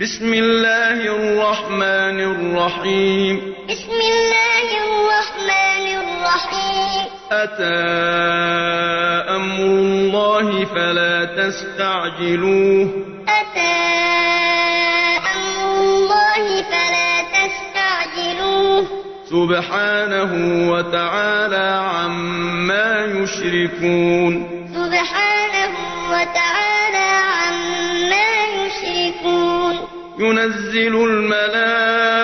بسم الله الرحمن الرحيم. بسم الله الرحمن الرحيم. أتى أمر الله فلا تستعجلوه. أتى أمر الله فلا تستعجلوه. سبحانه وتعالى عما يشركون. سبحانه وتعالى ينزل الملائكة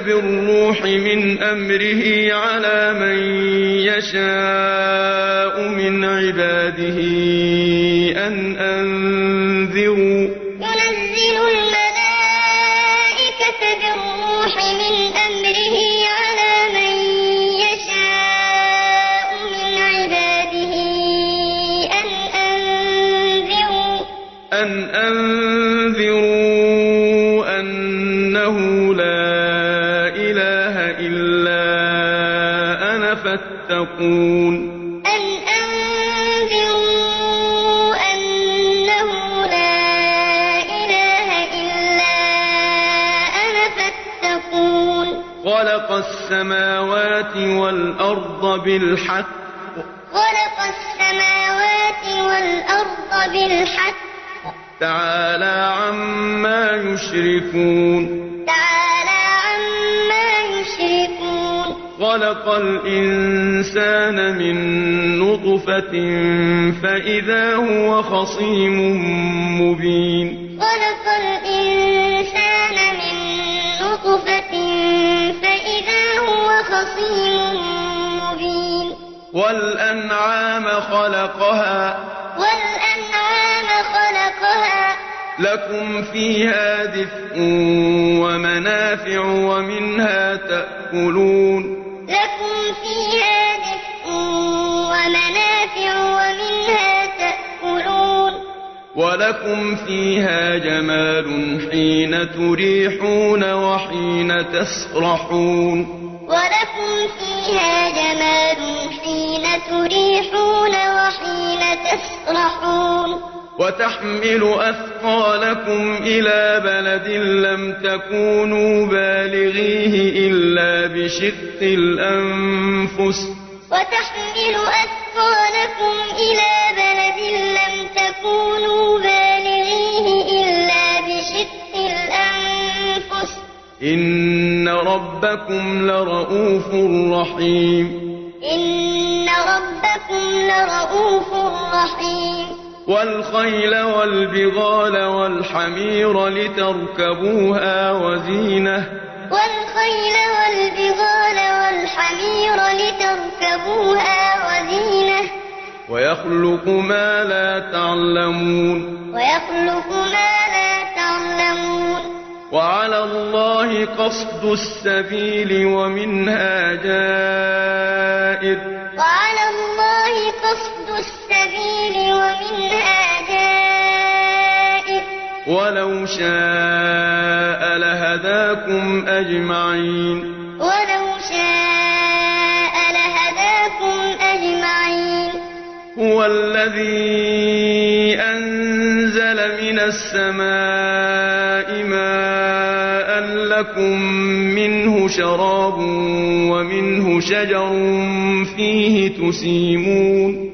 بالروح من أمره على من يشاء من عباده أن أنذروا فاتقون أن أنذروا أنه لا إله إلا أنا فاتقون. خلق السماوات والأرض بالحق. خلق السماوات والأرض بالحق. تعالى عما يشركون. خلق الإنسان من نطفة فإذا هو خصيم مبين. خلق الإنسان من نطفة فإذا هو خصيم مبين. والأنعام خلقها. والأنعام خلقها. لكم فيها دفء ومنافع ومنها تأكلون. لكم فيها دفء ومنافع ومنها تأكلون. ولكم فيها جمال حين تريحون وحين تسرحون. ولكم فيها جمال حين تريحون وحين تسرحون. وتحمل أثقالكم إلى بلد لم تكونوا بالغيه إلا بشق الأنفس. وتحمل أثقالكم إلى بلد لم تكونوا بالغيه إلا بشق الأنفس. إن ربكم لرؤوف رحيم. إن ربكم لرؤوف رحيم. والخيل والبغال والحمير لتركبوها وزينة. والخيل والبغال والحمير لتركبوها وزينة. ويخلق ما لا تعلمون. ويخلق ما لا تعلمون. وعلى الله قصد السبيل ومنها جائر. وعلى الله قصد السبيل ومنها جائر ولو شاء لهداكم أجمعين. ولو شاء لهداكم أجمعين. هو الذي أنزل من السماء ماء لكم منه شراب ومنه شجر فيه تسيمون.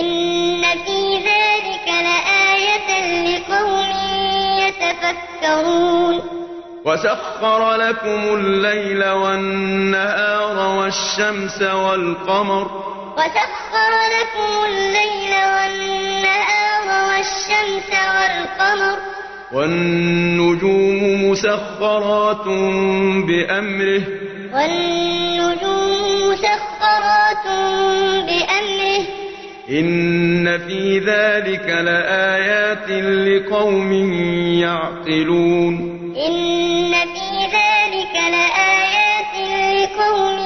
إن في ذلك لآية لقوم يتفكرون. وسخر لكم الليل والنهار والشمس والقمر. وسخر لكم الليل والنهار والشمس والقمر. والنجوم مسخرات بأمره. والنجوم مسخرات بأمره. إن في ذلك لآيات لقوم يعقلون إن في ذلك لآيات لقوم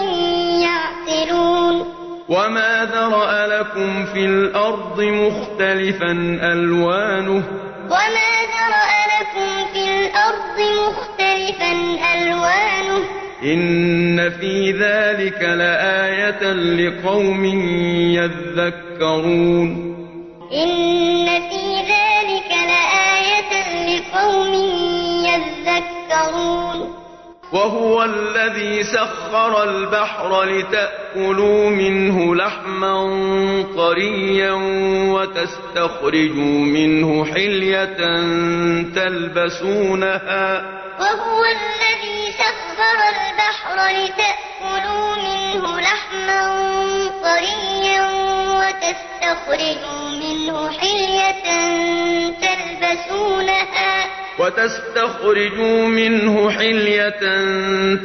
يعقلون وما ذرأ لكم في الأرض مختلفا ألوانه وما ذرأ لكم في الأرض مختلفا ألوانه إن في ذلك لآية لقوم يذكرون إن في ذلك لآية لقوم يذكرون وهو الذي سخر البحر لتأكلوا منه لحما طريا وتستخرجوا منه حلية تلبسونها. وهو الذي سخر البحر لتأكلوا منه لحما طريا وتستخرجوا منه حلية تلبسونها. وتستخرجوا منه حلية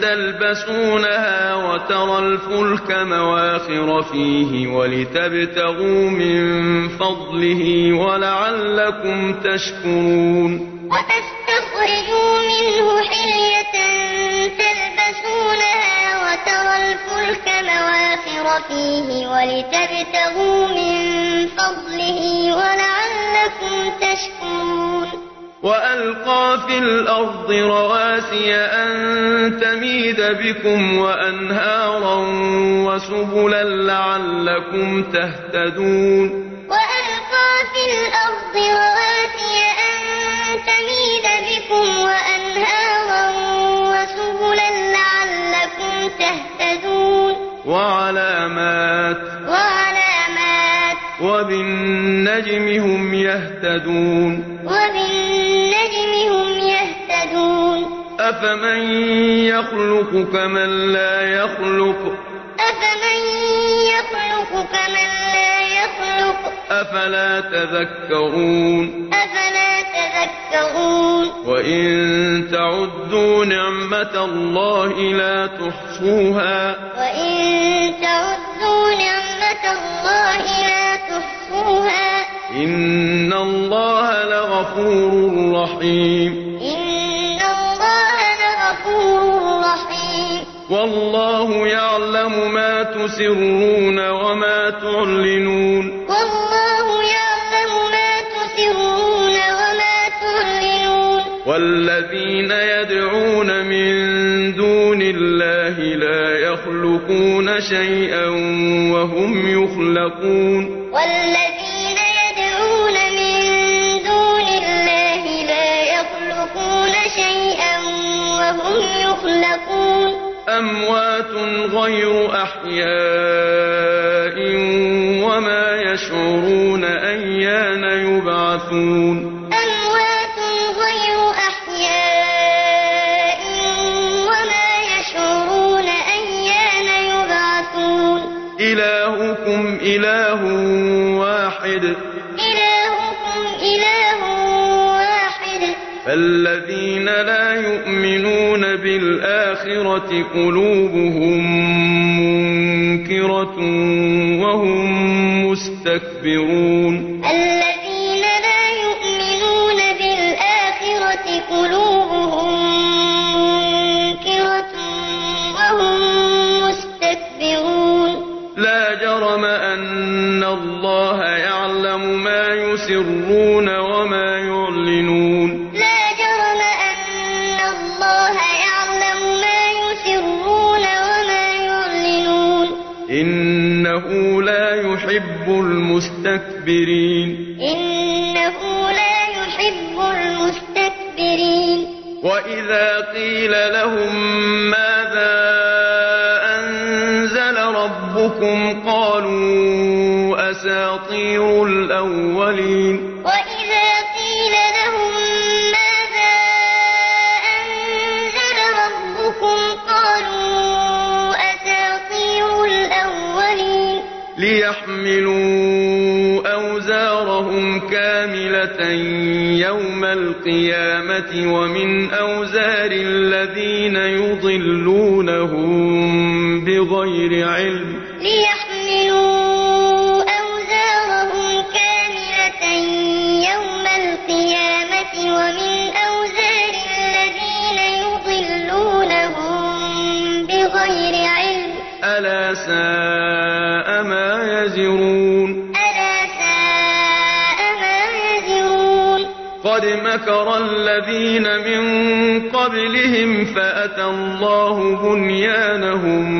تلبسونها وترى الفلك مواخر فيه ولتبتغوا من فضله ولعلكم تشكرون. وتستخرجوا منه حلية تلبسونها وترى الفلك مواخر فيه ولتبتغوا من فضله ولعلكم تشكرون. وألقى في الأرض رواسي أن تميد بكم وأنهارا وسبلا لعلكم تهتدون وألقى في الأرض رواسي أن تميد بكم وأنهارا وسبلا لعلكم تهتدون وعلامات وعلامات وبالنجم هم يهتدون وبالنجم أفمن يخلق كمن لا يخلق؟ أفمن يخلق كمن لا يخلق؟ أفلا تذكرون؟ أفلا تذكرون؟ وإن تعدوا نعمة الله لا تحصوها. وإن تعدوا نعمة الله لا تحصوها. إن الله لغفور رحيم. والله يعلم ما تسرون وما تعلنون. والله يعلم ما تسرون وما تعلنون. والذين يدعون من دون الله لا يخلقون شيئا وهم يخلقون. أموات غير أحياء وما يشعرون أيان يبعثون بالآخرة قلوبهم منكرة وهم مستكبرون. ومن أوزار الذين يضلونهم بغير مكر الذين من قبلهم فأتى الله بنيانهم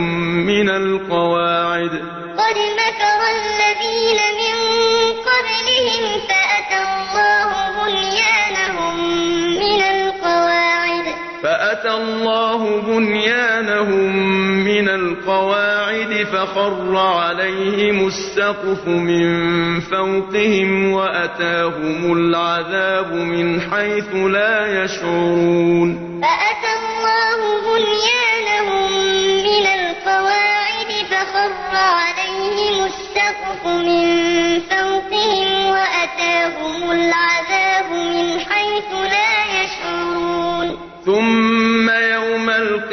من القواعد. قد مكر الذين من قبلهم فأتى الله بنيانهم من القواعد. فأتى الله بنيانهم من القواعد فخر عليهم السقف من فوقهم وأتاهم العذاب من حيث لا يشعرون. فأتى الله بنيانهم من القواعد فخر عليهم السقف من فوقهم وأتاهم العذاب من حيث لا يشعرون. ثم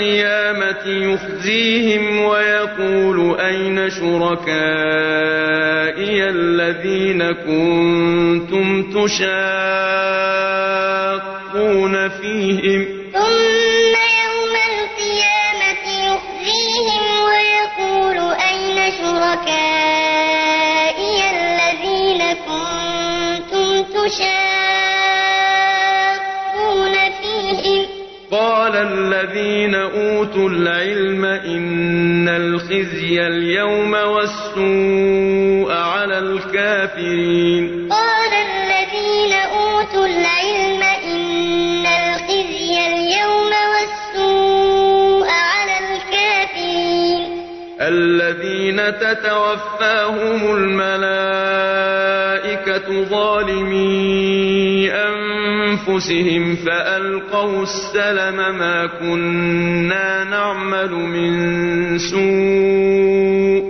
القيامة يخزيهم ويقول أين شركائي الذين كنتم تشاقون فيهم؟ أوتوا العلم إن الخزي اليوم والسوء على الكافرين. قال الذين أوتوا العلم إن الخزي اليوم والسوء على الكافرين. الذين تتوفاهم الملائكة ظالمي أنفسهم فألقوا السلم ما كنا نعمل من سوء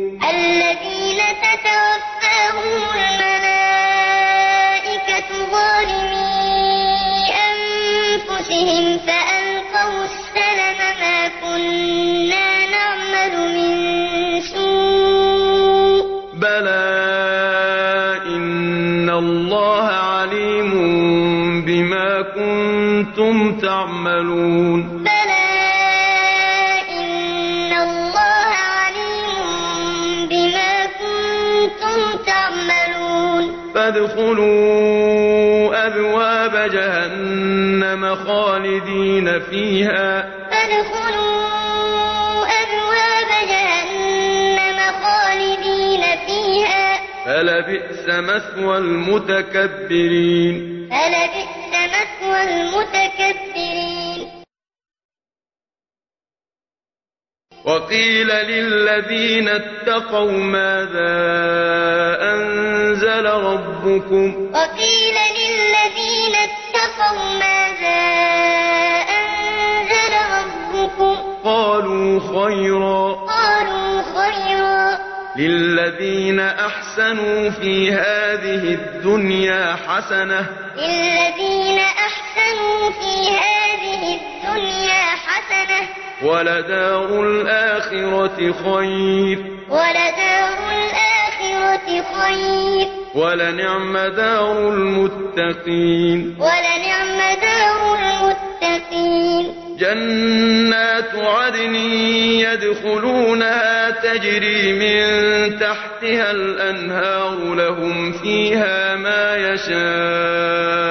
كنتم تعملون. بلى إن الله عليم بما كنتم تعملون. فادخلوا أبواب جهنم خالدين فيها. فادخلوا أبواب جهنم خالدين فيها. فلبئس مثوى المتكبرين. وقيل للذين اتقوا ماذا أنزل ربكم وقيل للذين اتقوا ماذا أنزل ربكم قالوا خيرا قالوا خيرا للذين أحسنوا في هذه الدنيا حسنة للذين أحسنوا في هذه الدنيا حسنة ولدار الآخرة خير. ولدار الآخرة خير. ولنعم دار المتقين ولنعم دار المتقين جنات عدن يدخلونها تجري من تحتها الأنهار لهم فيها ما يشاءون.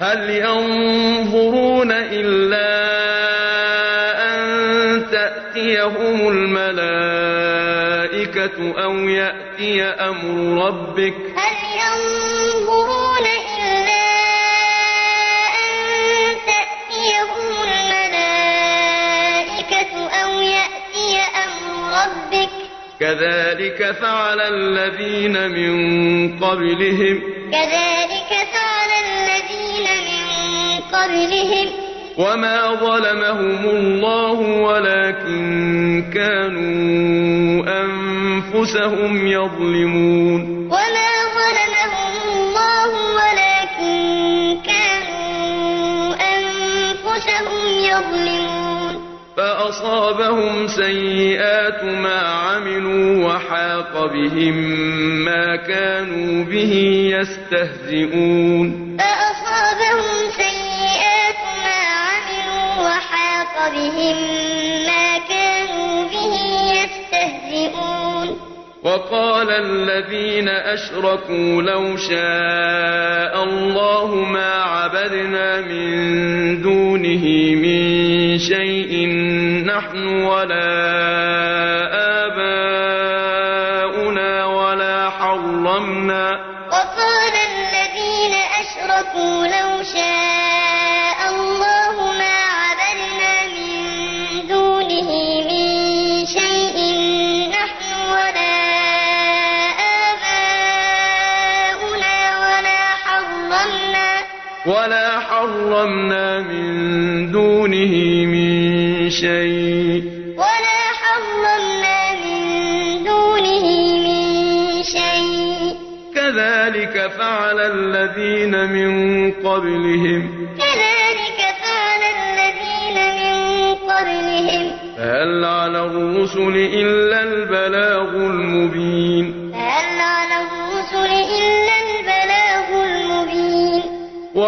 هل ينظرون إلا أن تأتيهم الملائكة أو يأتي أمر ربك؟ هل ينظرون إلا أن تأتيهم الملائكة أو يأتي أمر ربك؟ كذلك فعل الذين من قبلهم. كذلك قبلهم وما ظلمهم الله ولكن كانوا أنفسهم يظلمون. وما ظلمهم الله ولكن كانوا أنفسهم يظلمون. فأصابهم سيئات ما عملوا وحاق بهم ما كانوا به يستهزئون. بهم ما كانوا به يستهزئون وقال الذين أشركوا لو شاء الله ما عبدنا من دونه من شيء نحن ولا حرمنا من دونه من شيء. ولا حرمنا من دونه من شيء. كذلك فعل الذين من قبلهم. كذلك فعل الذين من قبلهم. فهل على الرسل إلا البلاغ المبين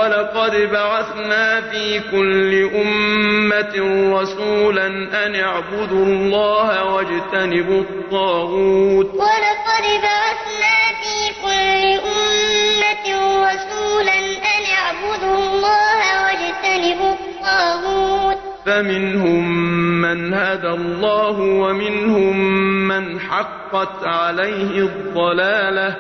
ولقد بعثنا في كل أمة رسولا أن اعبدوا الله واجتنبوا الطاغوت. ولقد بعثنا في كل أمة رسولا أن اعبدوا الله واجتنبوا الطاغوت. فمنهم من هدى الله ومنهم من حقت عليه الضلالة.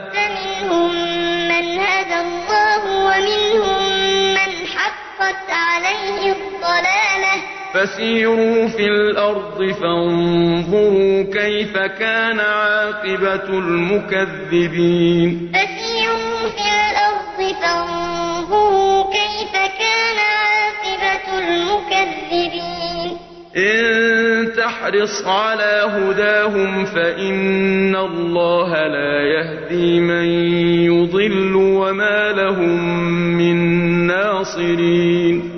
حقت عليه الضلالة. فسيروا في الأرض فانظروا كيف كان عاقبة المكذبين. فسيروا في الأرض فانظروا كيف كان عاقبة المكذبين. إن تحرص على هداهم فإن الله لا يهدي من يضل وما لهم من ناصرين.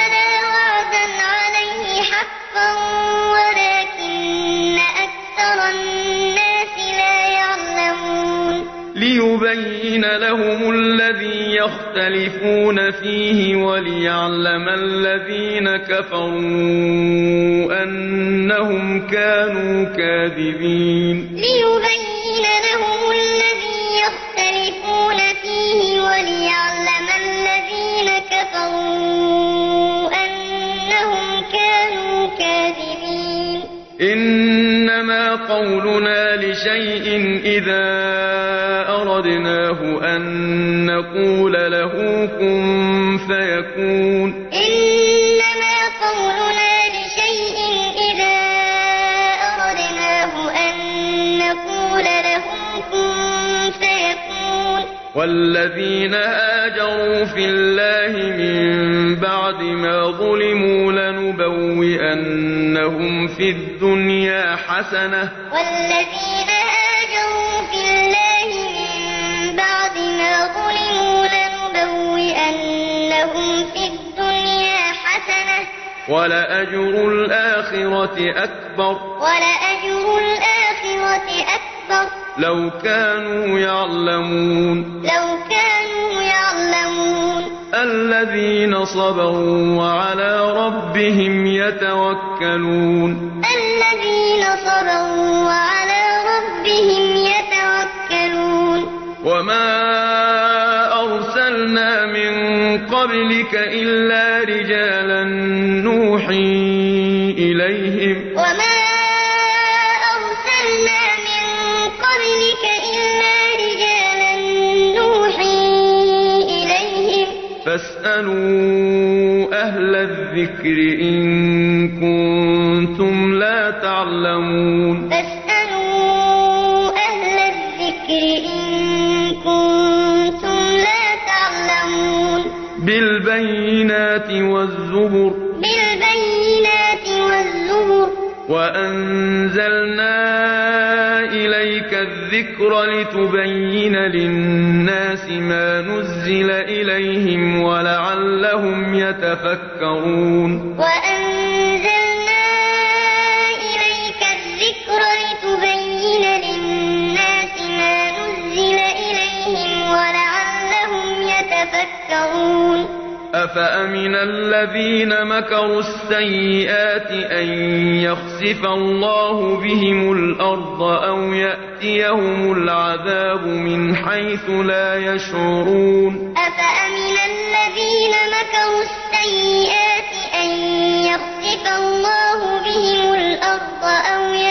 ليبين لهم الذي يختلفون فيه وليعلم الذين كفروا أنهم كانوا كاذبين. ليبين لهم الذي يختلفون فيه وليعلم الذين كفروا أنهم كانوا كاذبين. إنما قولنا لشيء إذا أردناه أن نقول له كن فيكون. إنما قولنا لشيء إذا أردناه أن نقول له كن فيكون. والذين هاجروا في الله من بعد ما ظلموا لنبوئنهم في الدنيا حسنة. ولأجر الآخرة أكبر. ولأجر الآخرة أكبر. لو كانوا يعلمون. لو كانوا يعلمون. الذين صبروا وعلى ربهم يتوكلون. الذين صبروا وعلى ربهم يتوكلون. وما أرسلنا من قبلك إلا رجالا نوحي إليهم. وما أرسلنا من قبلك إلا رجالا نوحي إليهم. فاسألوا أهل الذكر إن كنتم لا تعلمون. فاسألوا أهل الذكر إن كنتم لا تعلمون. بالبينات والزبر وأنزلنا إليك الذكر لتبين للناس ما نزل إليهم ولعلهم يتفكرون. وأنزلنا أفأمن الذين مكروا السيئات أن يخسف الله بهم الأرض أو يأتيهم العذاب من حيث لا يشعرون؟ أفأمن الذين مكروا السيئات أن يخسف الله بهم الأرض أو يأتيهم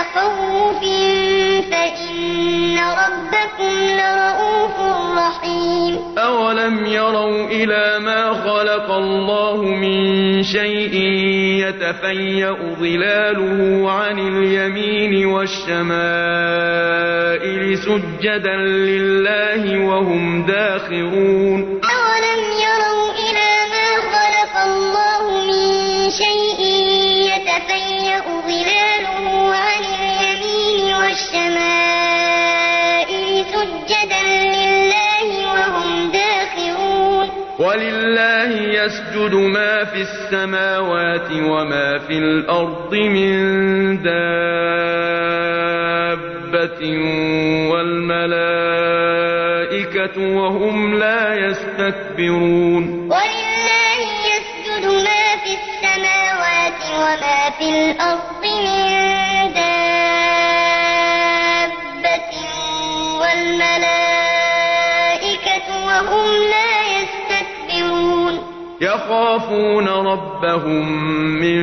تخوف فإن ربكم لرؤوف رحيم أولم يروا إلى ما خلق الله من شيء يتفيأ ظلاله عن اليمين والشمائل سجدا لله وهم داخرون والشمائل سجدا لله وهم داخرون. ولله يسجد ما في السماوات وما في الأرض من دابة والملائكة وهم لا يستكبرون. ولله يسجد ما في السماوات وما في الأرض يخافون ربهم من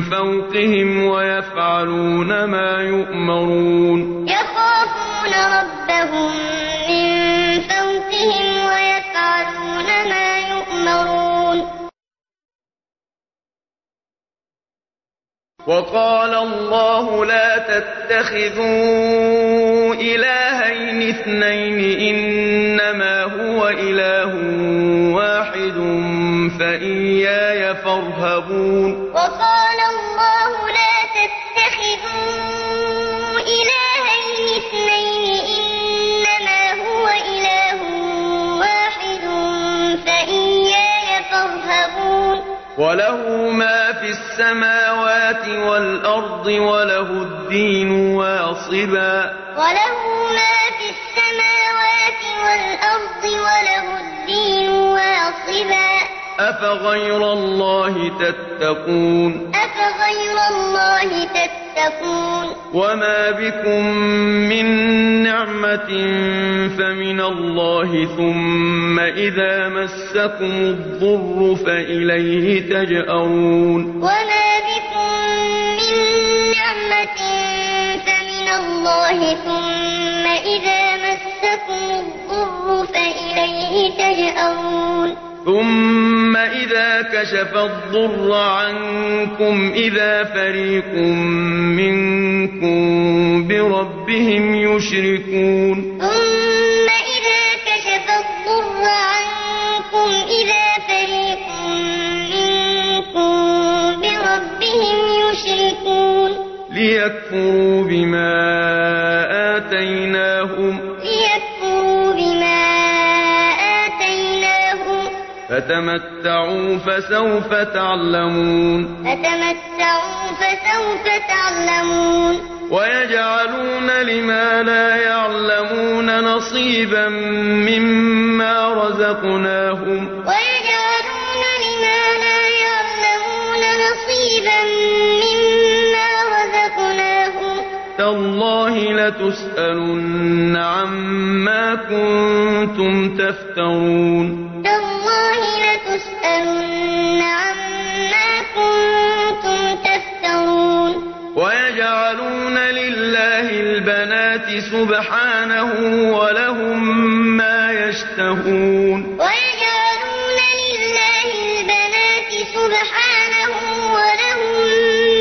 فوقهم ويفعلون ما يؤمرون. يخافون ربهم من فوقهم ويفعلون ما يؤمرون. وقال الله لا تتخذوا إلهين اثنين إنما هو إله واحد فإياي فارهبون. وقال الله لا تتخذوا إلهين اثنين إنما هو إله واحد فإياي فارهبون. وله ما في السماوات والأرض وله الدين واصبا. وله ما في السماوات والأرض وله الدين واصبا. أفغير الله تتقون؟ أفغير الله تتقون؟ وما بكم من نعمة فمن الله ثم إذا مسكم الضر فإليه تجأرون. وما بكم من نعمة فمن الله ثم إذا مسكم الضر فإليه تجأرون. ثم إذا كشف الضر عنكم إذا فريق منكم بربهم يشركون. ثم إذا كشف الضر عنكم إذا فريق منكم بربهم يشركون. ليكفروا بما آتيناهم فتمتعوا فسوف تعلمون. فتمتعوا فسوف تعلمون. ويجعلون لما لا يعلمون نصيبا مما رزقناهم. ويجعلون لما لا يعلمون نصيبا مما رزقناهم. تالله لتسألن عما كنتم تفترون. البنات سبحانه ولهم ما يشتهون. ويجعلون لله البنات سبحانه ولهم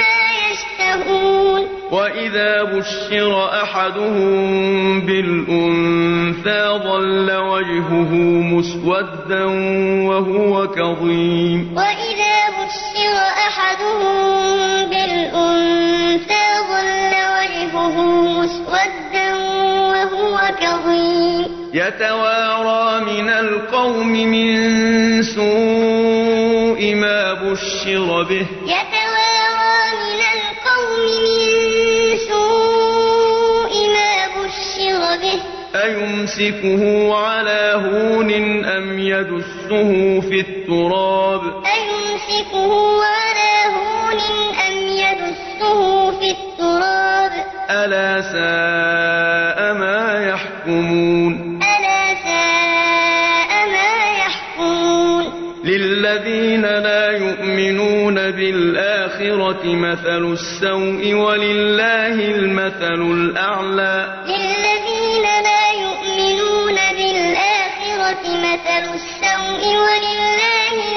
ما يشتهون. وإذا بشر أحدهم بالأنثى ظل وجهه مسودا وهو كظيم. وإذا بشر أحدهم بالأنثى ظل وجهه مسودا وهو كظيم. يتوارى من القوم من سوء ما بشر به. يتوارى من القوم من سوء ما بشر به. أيمسكه على هون أم يدسه في التراب؟ أيمسكه على هون ألا ساء ما يحكمون. ألا ساء ما يحكمون. للذين لا يؤمنون بالآخرة مثل السوء ولله المثل الأعلى. للذين لا يؤمنون بالآخرة مثل السوء ولله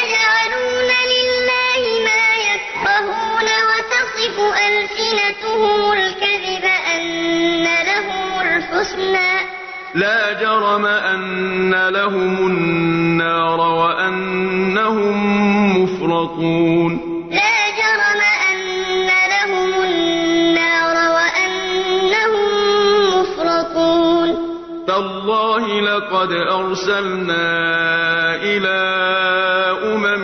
ألسنتهم الكذب أن لهم الحسنى. لا جرم أن لهم النار وأنهم مفرطون. لا جرم أن لهم النار وأنهم مفرطون. تالله لقد أرسلنا إلى أمم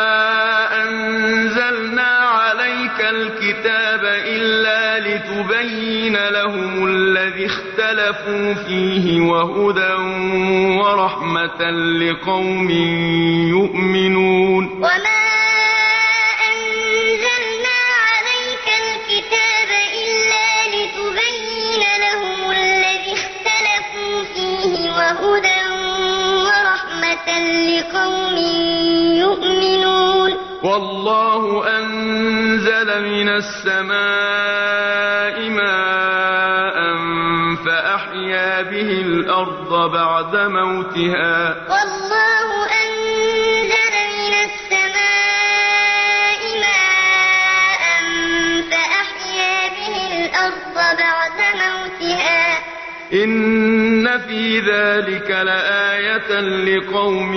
لتبين لهم الذي اختلفوا فيه وهدى ورحمة لقوم يؤمنون. وما أنزلنا عليك الكتاب إلا لتبين لهم الذي اختلفوا فيه وهدى ورحمة لقوم يؤمنون. والله أنزل من السماء الأرض بعد موتها. والله أنزل من السماء ماء فأحيا به الأرض بعد موتها. إن في ذلك لآية لقوم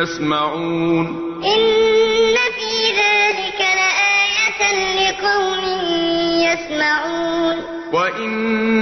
يسمعون. إن في ذلك لآية لقوم يسمعون. وإن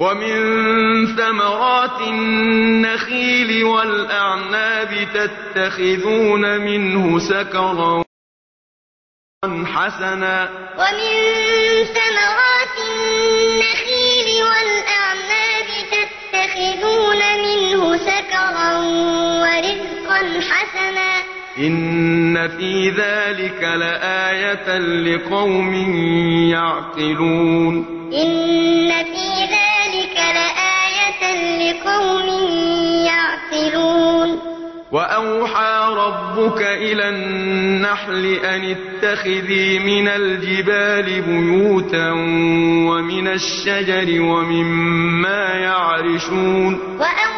ومن ثمرات النخيل والأعناب تتخذون منه سكرا حسنا. ومن ثمرات النخيل والأعناب تتخذون منه سكرا ورزقا حسنا. إن في ذلك لآية لقوم يعقلون. إن في وأوحى ربك إلى النحل أن اتخذي من الجبال بيوتا ومن الشجر ومما يعرشون. وأوحى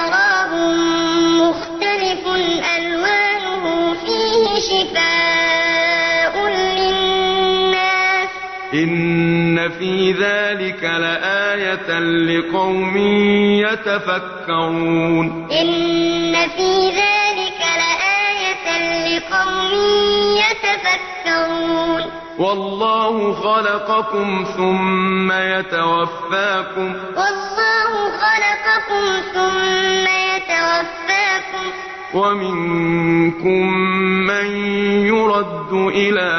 شراب مختلف ألوانه فيه شفاء للناس. إن في ذلك لآية لقوم يتفكرون. إن في ذلك لآية لقوم يتفكرون. والله خلقكم ثم يتوفاكم. والله خلقكم ثم يتوفاكم. ومنكم من يرد إلى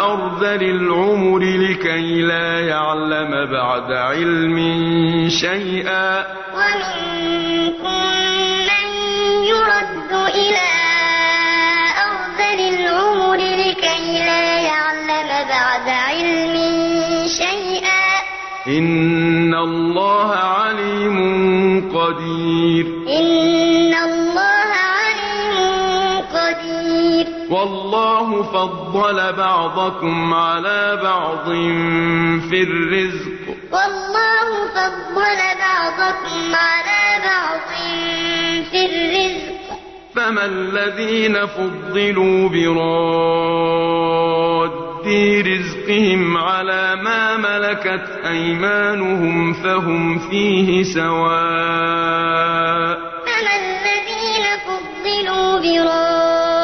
أرذل العمر لكي لا يعلم بعد علم شيئا. ومنكم الله عليم قدير. إن الله عليم قدير. والله فضل بعضكم على بعض في الرزق. والله فضل بعضكم على بعض في الرزق. فما الذين فضلوا براد في رزقهم على ما ملكت أيمانهم فهم فيه سواء فما الذين فضلوا برد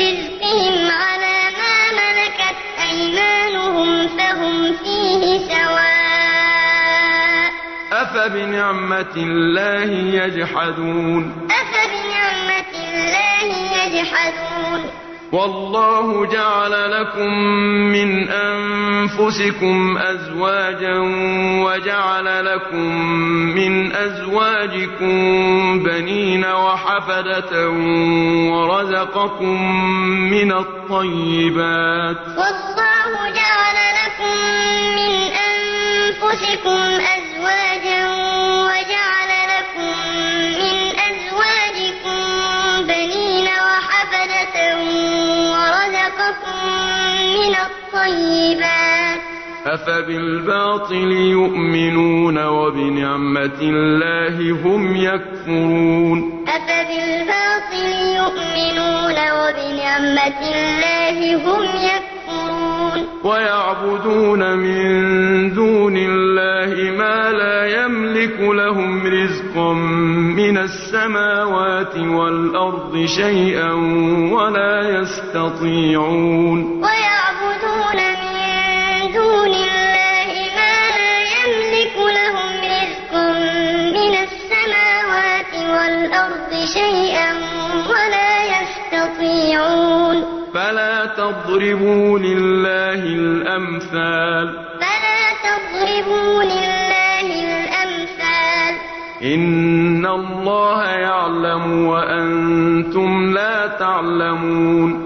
رزقهم على ما ملكت أيمانهم فهم فيه سواء أفبنعمة الله يجحدون أفبنعمة الله يجحدون والله جعل لكم من أنفسكم أزواجا وجعل لكم من أزواجكم بنين وحفدة ورزقكم من الطيبات. والله جعل لكم من أنفسكم أزواجا الطيبات أفبالباطل يؤمنون وبنعمة الله هم يكفرون. أفبالباطل يؤمنون وبنعمة الله هم يكفرون. ويعبدون من دون الله ما لا يملك لهم رزقا من السماوات والأرض شيئا ولا يستطيعون. ويعبدون شيئا ولا يستطيعون. فلا تضربوا لله الأمثال. فلا تضربوا لله الأمثال. إن الله يعلم وأنتم لا تعلمون.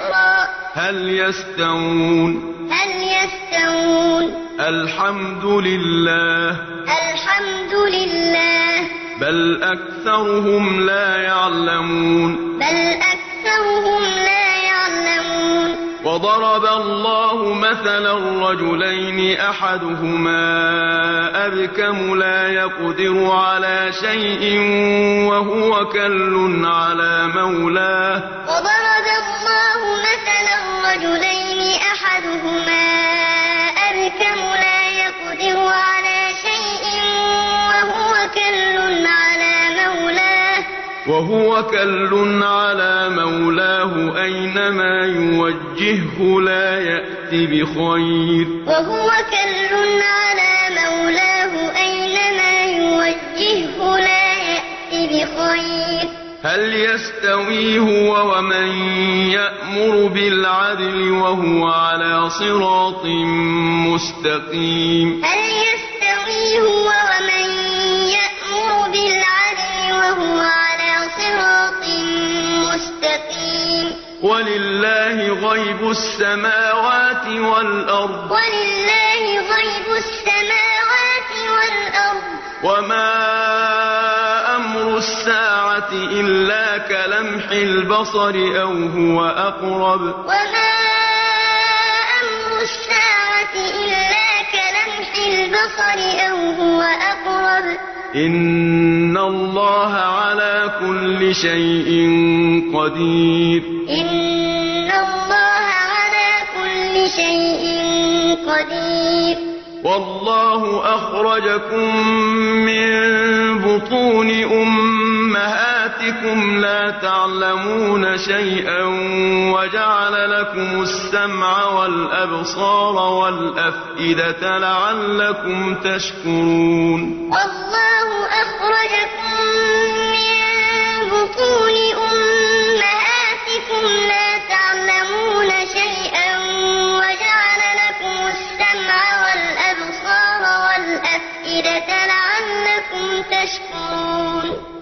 وجهرا هل يستوون؟ هل يستوون؟ الحمد لله. الحمد لله. بل أكثرهم لا يعلمون. بل أكثرهم لا يعلمون وضرب الله مثلا رجلين أحدهما أبكم لا يقدر على شيء وهو كل على مولاه. وضرب الله مثلا رجلين أحدهما وهو كل على مولاه أينما يوجهه لا يأت بخير. وهو كل على مولاه أينما يوجهه لا يأت بخير. هل يستوي هو ومن يأمر بالعدل وهو على صراط مستقيم؟ هل ولله غيب السماوات والأرض. ولله غيب السماوات والأرض. وما أمر الساعة إلا كلمح البصر أو هو أقرب. وما أمر الساعة إلا كلمح البصر أو هو أقرب. إن الله على كل شيء قدير إن الله على كل شيء قدير والله أخرجكم من بطون أمهاتكم لا تعلمون شيئا وجعل لكم السمع والأبصار والأفئدة لعلكم تشكرون. والله أخرجكم من بطون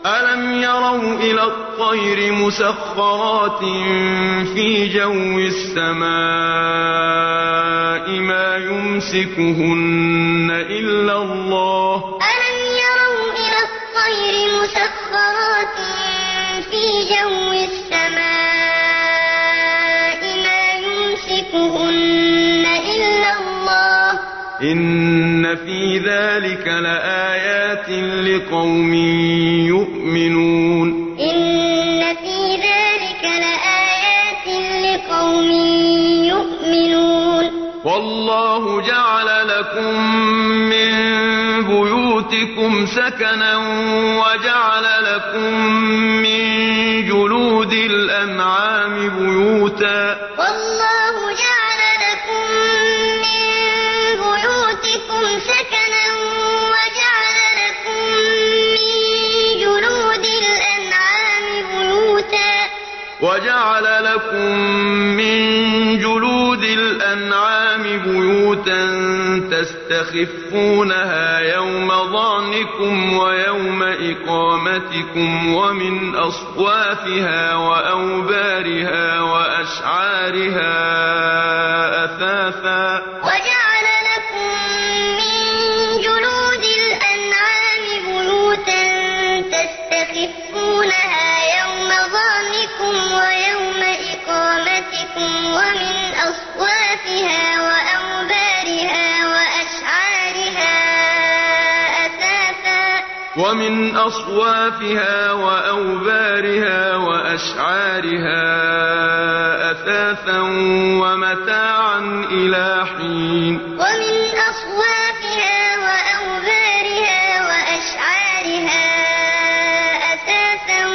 ألم يروا إلى الطير مسخرات في جو السماء ما يمسكهن إلا الله ألم يروا مسخرات في جو السماء ما يمسكهن إلا الله إن في ذلك لآيات لقوم يؤمنون إن في ذلك لآيات لقوم يؤمنون والله جعل لكم من بيوتكم سكنا وجعل لكم من جلود الأنعام بيوتا تستخفونها يوم ظعنكم ويوم إقامتكم ومن أصوافها وأوبارها وأشعارها أثاثا أصوافها وأوبارها وأشعارها أثاثا ومتاعا إلى حين. ومن أصوافها وأوبارها وأشعارها أثاثا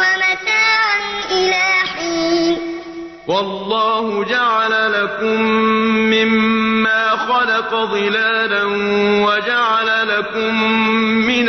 ومتاعا إلى حين. والله جعل لكم مما خلق ظلالا وجعل لكم من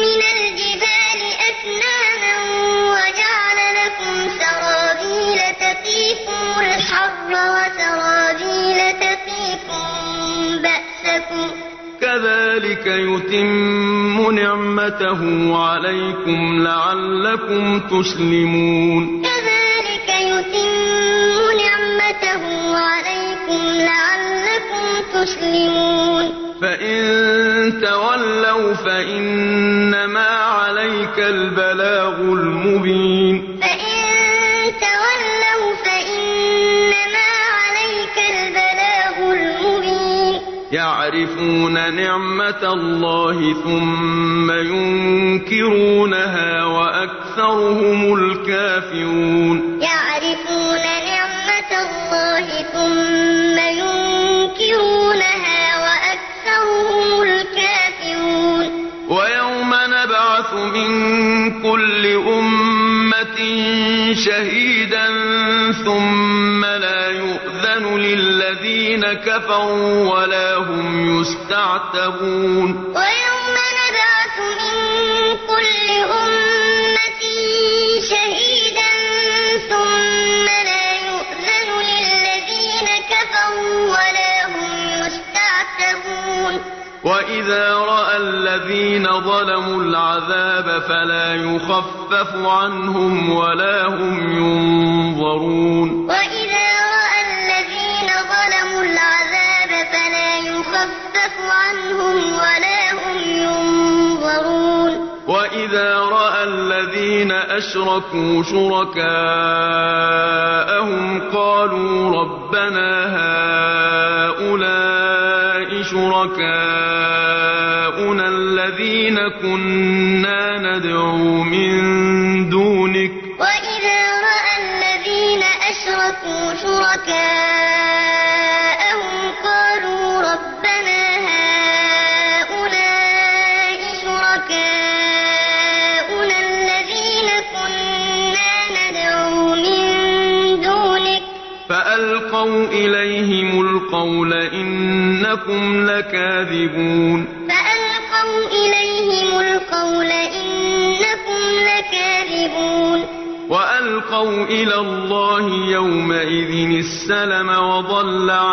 كذلك يتم نعمته عليكم لعلكم تسلمون كذلك يتم نعمته عليكم لعلكم تسلمون فإن تولوا فإنما عليك البلاغ المبين يعرفون نعمة الله ثم ينكرونها وأكثرهم الكافرون. يعرفون نعمة الله ثم ينكرونها وأكثرهم الكافرون. ويوم نبعث من كل أمة شهيدا ثم للذين كفروا ولا هم يستعتبون. ويوم نبعث من كل أمة شهيدا ثم لا يؤذن للذين كفروا ولا هم يستعتبون. وإذا رأى الذين ظلموا العذاب فلا يخفف عنهم ولا هم ينظرون. يخفف عنهم ولا هم ينظرون. وإذا رأى الذين أشركوا شركاءهم قالوا ربنا هؤلاء شركاؤنا الذين كنا ندعو من دونك. وإذا رأى الذين أشركوا شركاءهم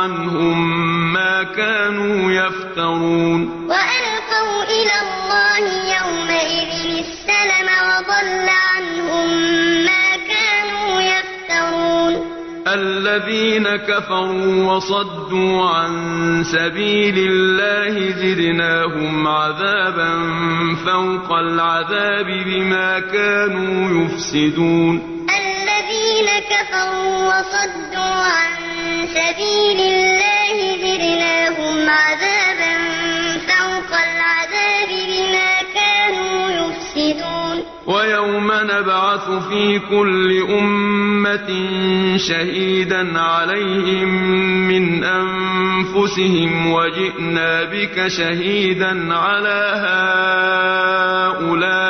عنهم ما كانوا يفترون. وألقوا إلى الله يومئذ السلم وضل عنهم ما كانوا يفترون. الذين كفروا وصدوا عن سبيل الله زدناهم عذابا فوق العذاب بما كانوا يفسدون. الذين كفروا وصدوا عن سبيل في كل أمة شهيدا عليهم من أنفسهم وجئنا بك شهيدا على هؤلاء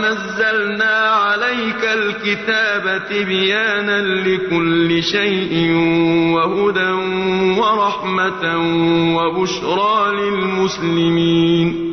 ونزلنا عليك الكتاب تبيانا لكل شيء وهدى ورحمة وبشرى للمسلمين.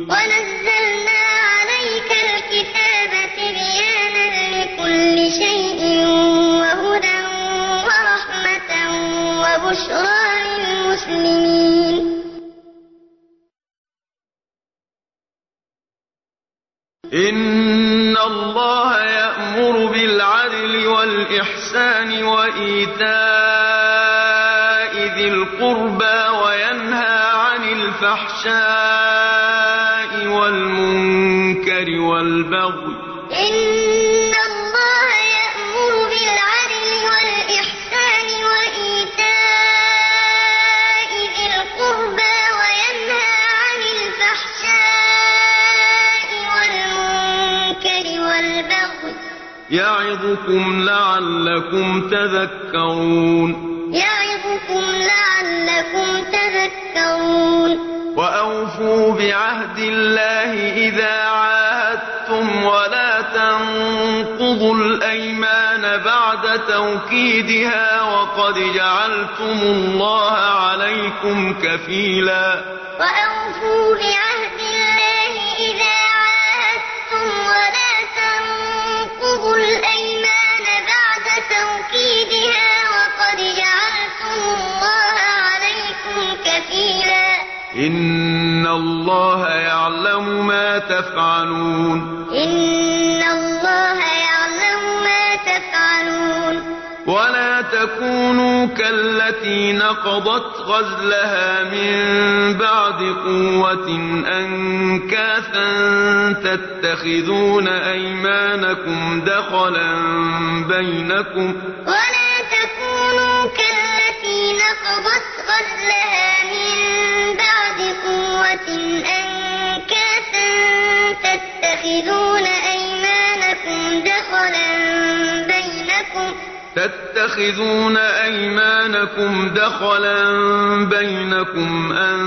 إن الله يأمر بالعدل والإحسان وإيتاء ذي القربى وينهى عن الفحشاء والمنكر والبغي يعظكم لعلكم تذكرون. يعظكم لعلكم تذكرون. وأوفوا بعهد الله إذا عاهدتم ولا تنقضوا الأيمان بعد توكيدها وقد جعلتم الله عليكم كفيلا. وأوفوا بعهد إن الله يعلم ما تفعلون. إن الله يعلم ما تفعلون. ولا تكونوا كالتي نقضت غزلها من بعد قوة أنكاثا تتخذون أيمانكم دخلا بينكم. ولا تكونوا كالتي نقضت غزلها من أنكاثا تتخذون أيمانكم دخلا بينكم. تتخذون أيمانكم دخلا بينكم أن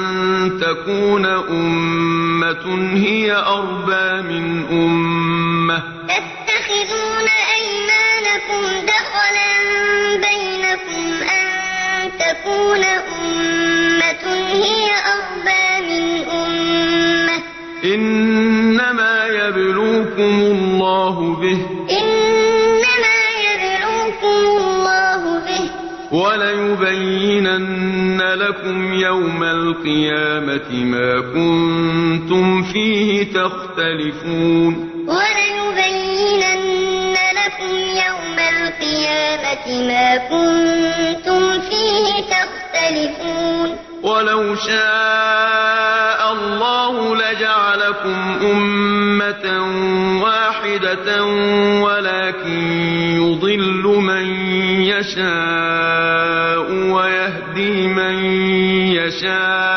تكون أمة هي أربى من أمة. تتخذون أيمانكم دخلا بينكم أن تكون أمة يبلوكم الله به. إنما يبلوكم الله به. وليبينن لكم يوم القيامة ما كنتم فيه تختلفون. وليبينن لكم يوم القيامة ما كنتم فيه تختلفون. ولو شاء الله لجعلكم أمة واحدة ولكن يضل من يشاء ويهدي من يشاء.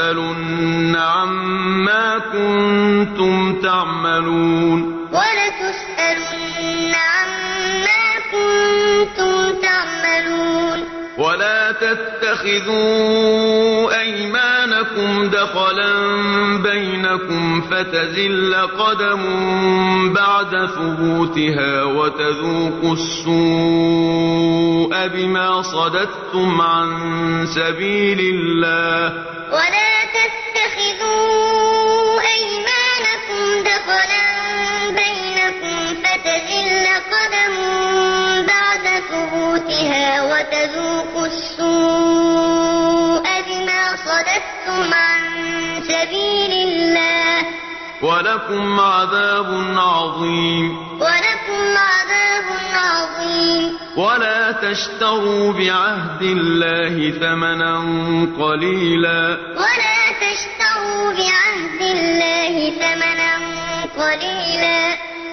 عما عما كنتم تعملون. ولتسألن عما كنتم تعملون. ولا تتخذوا أيمانكم دخلا بينكم فتزل قدم بعد ثبوتها وتذوقوا السوء بما صددتم عن سبيل الله. ولا تتخذوا أيمانكم دخلا بينكم فتزل قدم بعد ثبوتها وتذوقوا السوء صددتم عن سبيل الله. ولكم عذاب عظيم. ولكم عذاب عظيم. ولا تشتروا بعهد الله ثمنا قليلا. ولا تشتروا بعهد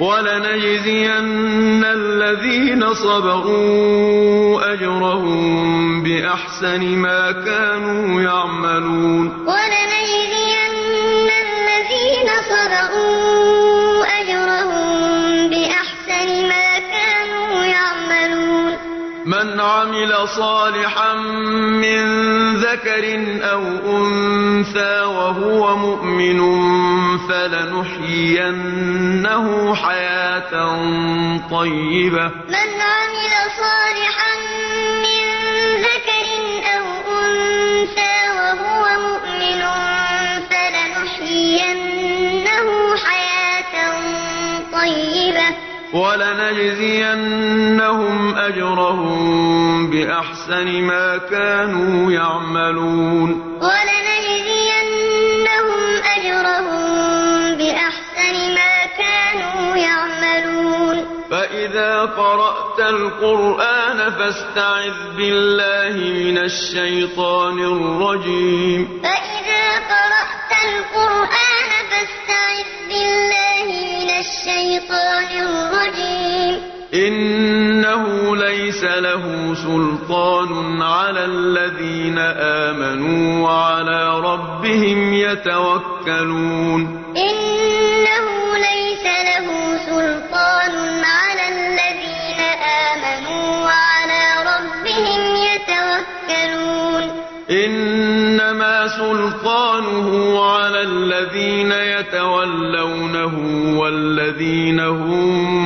ولنجزين الذين صبروا أجرهم بأحسن ما كانوا يعملون. عمل صالحا من ذكر أو أنثى وهو مؤمن فلنحيينه حياة طيبة. من عمل صالحا من ذكر أو أنثى وهو مؤمن فلنحيينه حياة طيبة. ولنجزينهم أجرهم بأحسن ما كانوا يعملون. ولنجزينهم أجرهم بأحسن ما كانوا يعملون. فإذا قرأت القرآن فاستعذ بالله من الشيطان الرجيم. فإذا قرأت القرآن فاستعذ بالله من الشيطان الرجيم. إنه ليس له سلطان على الذين آمنوا وعلى ربهم يتوكلون. إنه ليس له سلطان على الذين آمنوا وعلى ربهم يتوكلون. إنما سلطانه على الذين يتولونه والذين هم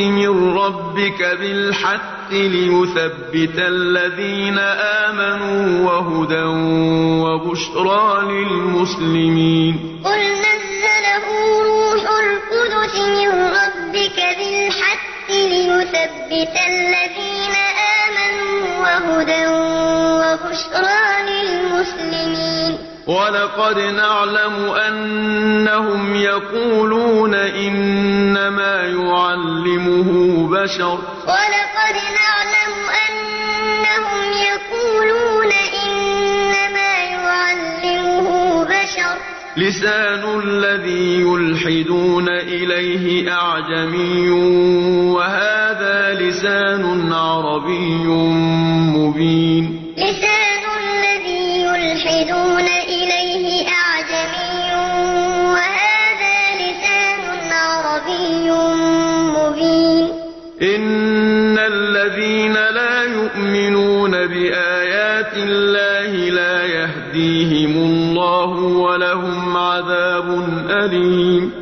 من ربك بالحق ليثبت الذين آمنوا وهدى وبشرى للمسلمين قل نزله روح القدس من ربك بالحق ليثبت الذين آمنوا وهدى وبشرى ولقد نعلم أنهم يقولون إنما يعلمه بشر. ولقد نعلم أنهم يقولون إنما يعلمه بشر. لسان الذي يلحدون إليه أعجمي وهذا لسان عربي مبين. لسان الذي يلحدون إن الذين لا يؤمنون بآيات الله لا يهديهم الله ولهم عذاب أليم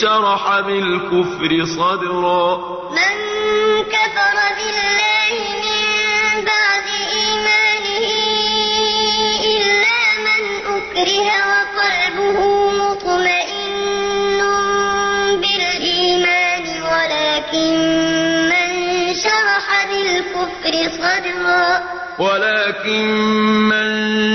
شرح بالكفر صدرا. من كفر بالله من بعد إيمانه إلا من أكره وقلبه مطمئن بالإيمان ولكن من شرح بالكفر صدرا. ولكن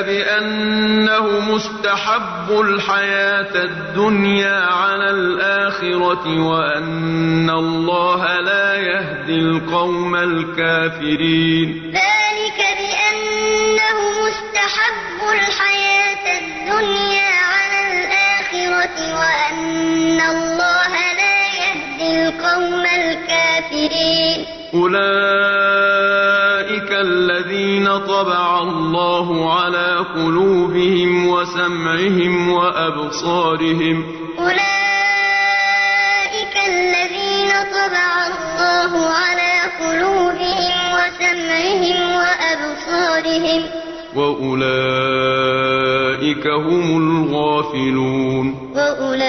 ذلك بأنه مستحب الحياة الدنيا على الآخرة وأن الله لا يهدي القوم الكافرين. ذلك بأنه مستحب الحياة الدنيا على الآخرة وأن الله لا يهدي القوم الكافرين. أولئك الذين طبع الله على قلوبهم وسمعهم وأبصارهم. أولئك الذين طبع الله على قلوبهم وسمعهم وأبصارهم. وأولئك هم الغافلون. وأولئك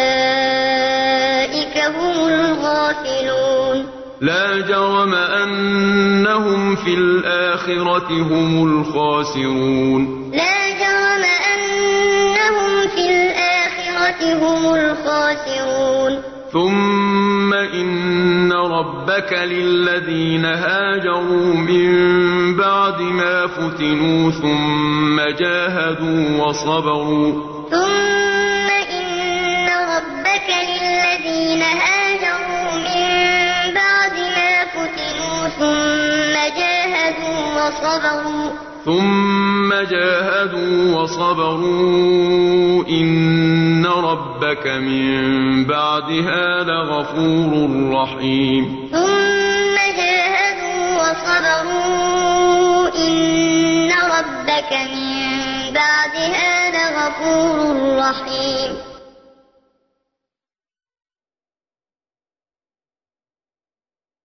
هم الغافلون. لا جرم أنهم في الآخرة هم الخاسرون. لا هم الخاسرون. ثم إن ربك للذين هاجروا من بعد ما فتنوا ثم جاهدوا وصبروا. ثم إن ربك للذين هاجروا من بعد ما فتنوا ثم جاهدوا وصبروا. ثم جاهدوا وصبروا إن ربك من بعدها لغفور رحيم. ثم جاهدوا وصبروا إن ربك من بعدها لغفور رحيم.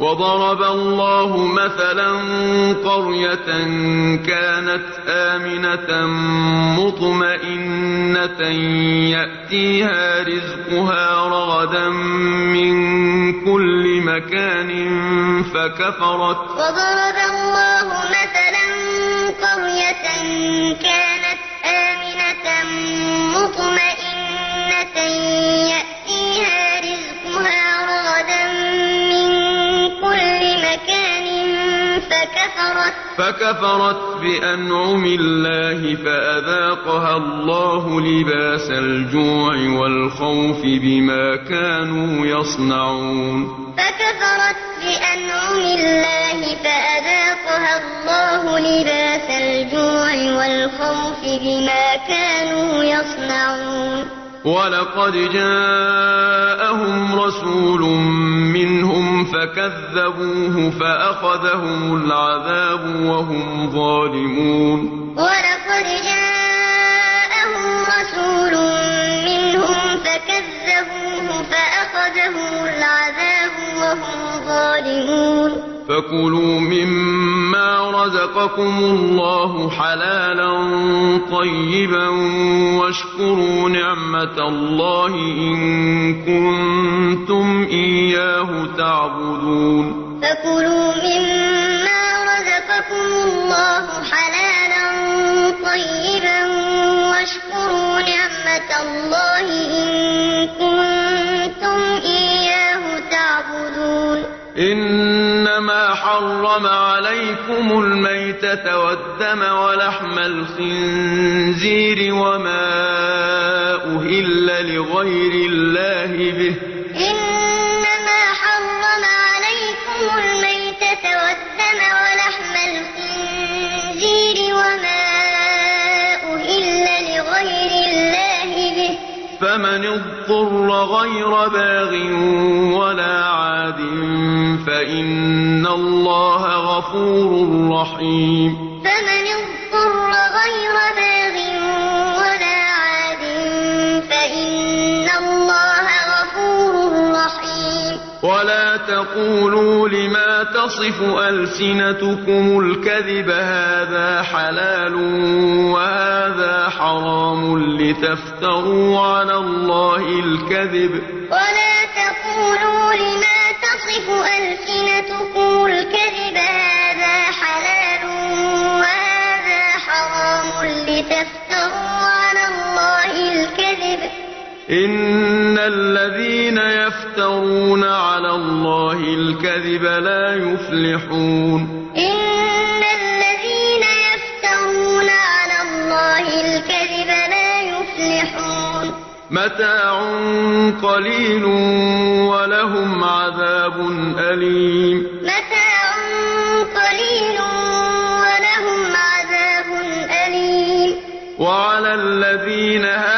وضرب الله مثلا قرية كانت آمنة مطمئنة يأتيها رزقها رغدا من كل مكان فكفرت. وضرب الله مثلا قرية كانت آمنة مطمئنة فكفرت. فكفرت بأنعم الله فأذاقها الله لباس الجوع والخوف بما كانوا يصنعون. فكفرت بأنعم الله فأذاقها الله لباس الجوع والخوف بما كانوا يصنعون. ولقد جاءهم رسول فكذبوه فأخذهم العذاب وهم ظالمون. ولقد جاءهم رسول منهم فكذبوه فأخذهم العذاب وهم ظالمون. فكلوا مما رزقكم الله حلالا طيبا واشكروا نعمة الله إن كنتم إياه تعبدون. فكلوا مما رزقكم الله حلالا طيبا واشكروا نعمة الله إن كنتم إياه تعبدون. إنما حرم عليكم الميتة والدم ولحم الخنزير وما أهل لغير الله به. إنما حرم عليكم الميتة والدم ولحم الخنزير فمن اضطر غير باغ ولا عاد فإن الله غفور رحيم. فمن اضطر غير باغ ولا عاد فإن الله غفور رحيم. ولا تقولوا لما تصف ألسنتكم الكذب هذا حلال وهذا حرام لتفتروا على الله الكذب. ولا تقولوا لما تصف ألسنتكم الكذب هذا حلال وهذا حرام لتفتروا إن الذين يفترون على الله الكذب لا يفلحون إن الذين يفترون على الله الكذب لا يفلحون متاع قليل ولهم عذاب أليم متاع قليل ولهم عذاب أليم وعلى الذين هادوا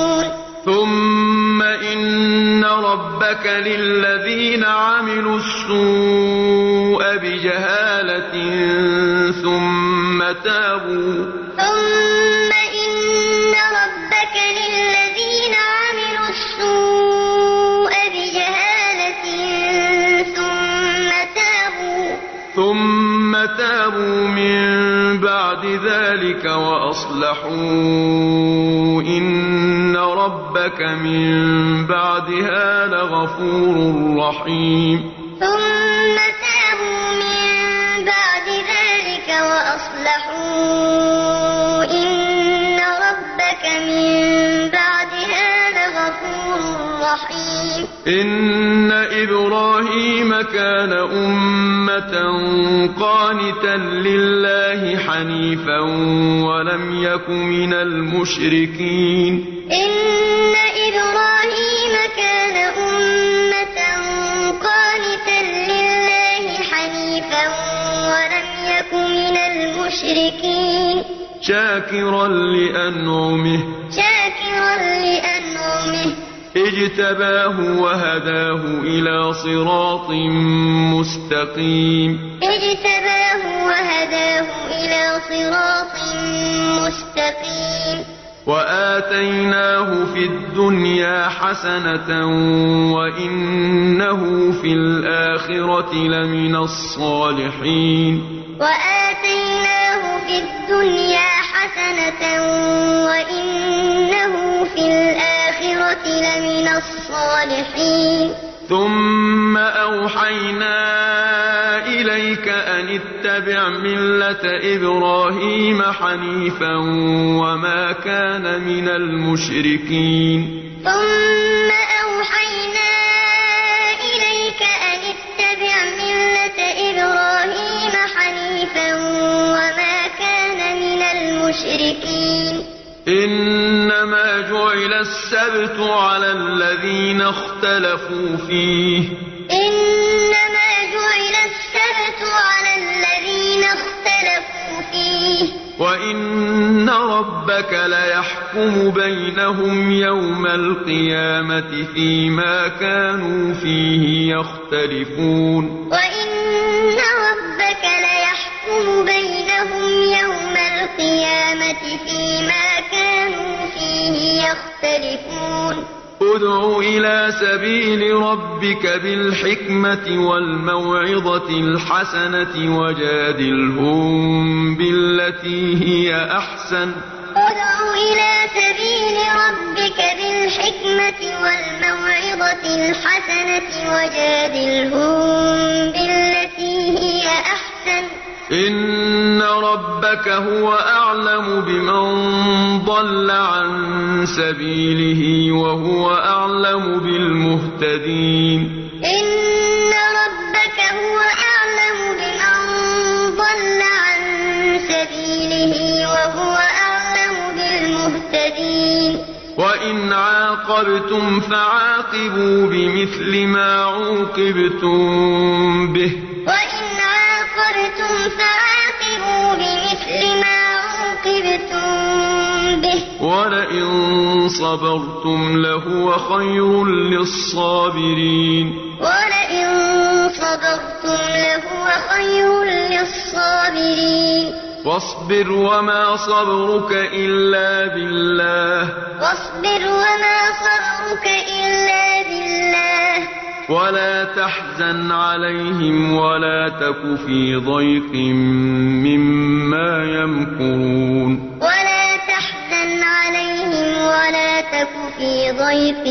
ثم إن ربك للذين عملوا السوء بجهالة ثم تابوا. ثم إن ربك للذين عملوا ثم تابوا من بعد ذلك وأصلحوا إن ربك من بعدها لغفور رحيم. ثم تابوا من بعد ذلك وأصلحوا إن ربك من بعدها لغفور رحيم. إن إبراهيم كان أمة قانتا لله حنيفا ولم يك من المشركين إن إبراهيم كان أمة قانتا لله حنيفا ولم يك من المشركين شاكرا لأنعمه شاكرا لأنعمه اجتباه وهداه إلى صراط مستقيم. اجتباه وهداه إلى صراط مستقيم. وآتيناه في الدنيا حسنة وإنه في الآخرة لمن الصالحين. وآتيناه في الدنيا حسنة وإنه في الآخرة لمن الصالحين. ثم أوحينا إليك أن اتبع ملة إبراهيم حنيفا وما كان من المشركين. ثم أوحينا إليك أن اتبع ملة إبراهيم حنيفا وما كان من المشركين. إنما جعل السبت على الذين اختلفوا فيه. إنما جعل السبت على الذين اختلفوا فيه. وإن ربك ليحكم بينهم يوم القيامة فيما كانوا فيه يختلفون. وإن ربك ليحكم بينهم يوم القيامة فيما يختلفون. ادع إلى سبيل ربك بالحكمة والموعظة الحسنة وجادلهم بالتي هي أحسن. ادع إلى سبيل ربك بالحكمة والموعظة الحسنة وجادلهم بالتي هي أحسن. إن ربك هو أعلم بمن ضل عن سبيله وهو أعلم بالمهتدين إن ربك هو أعلم بمن ضل عن سبيله وهو أعلم بالمهتدين وإن عاقبتم فعاقبوا بمثل ما عوقبتم به وإن عاقبتم فعاقبوا بمثل ما عوقبتم به. ولئن صبرتم لهو خير للصابرين. ولئن صبرتم لهو خير للصابرين. واصبر وما صبرك إلا بالله. ولا تحزن عليهم ولا تك في ضيق مما يمكرون. ولا تحزن عليهم ولا تك في ضيق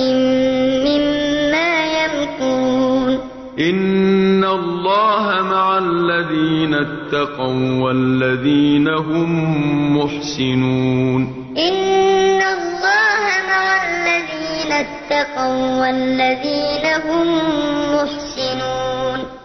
مما يمكرون. إن الله مع الذين اتقوا والذين هم محسنون. إن الله مع الذين الذين اتقوا والذين هم محسنون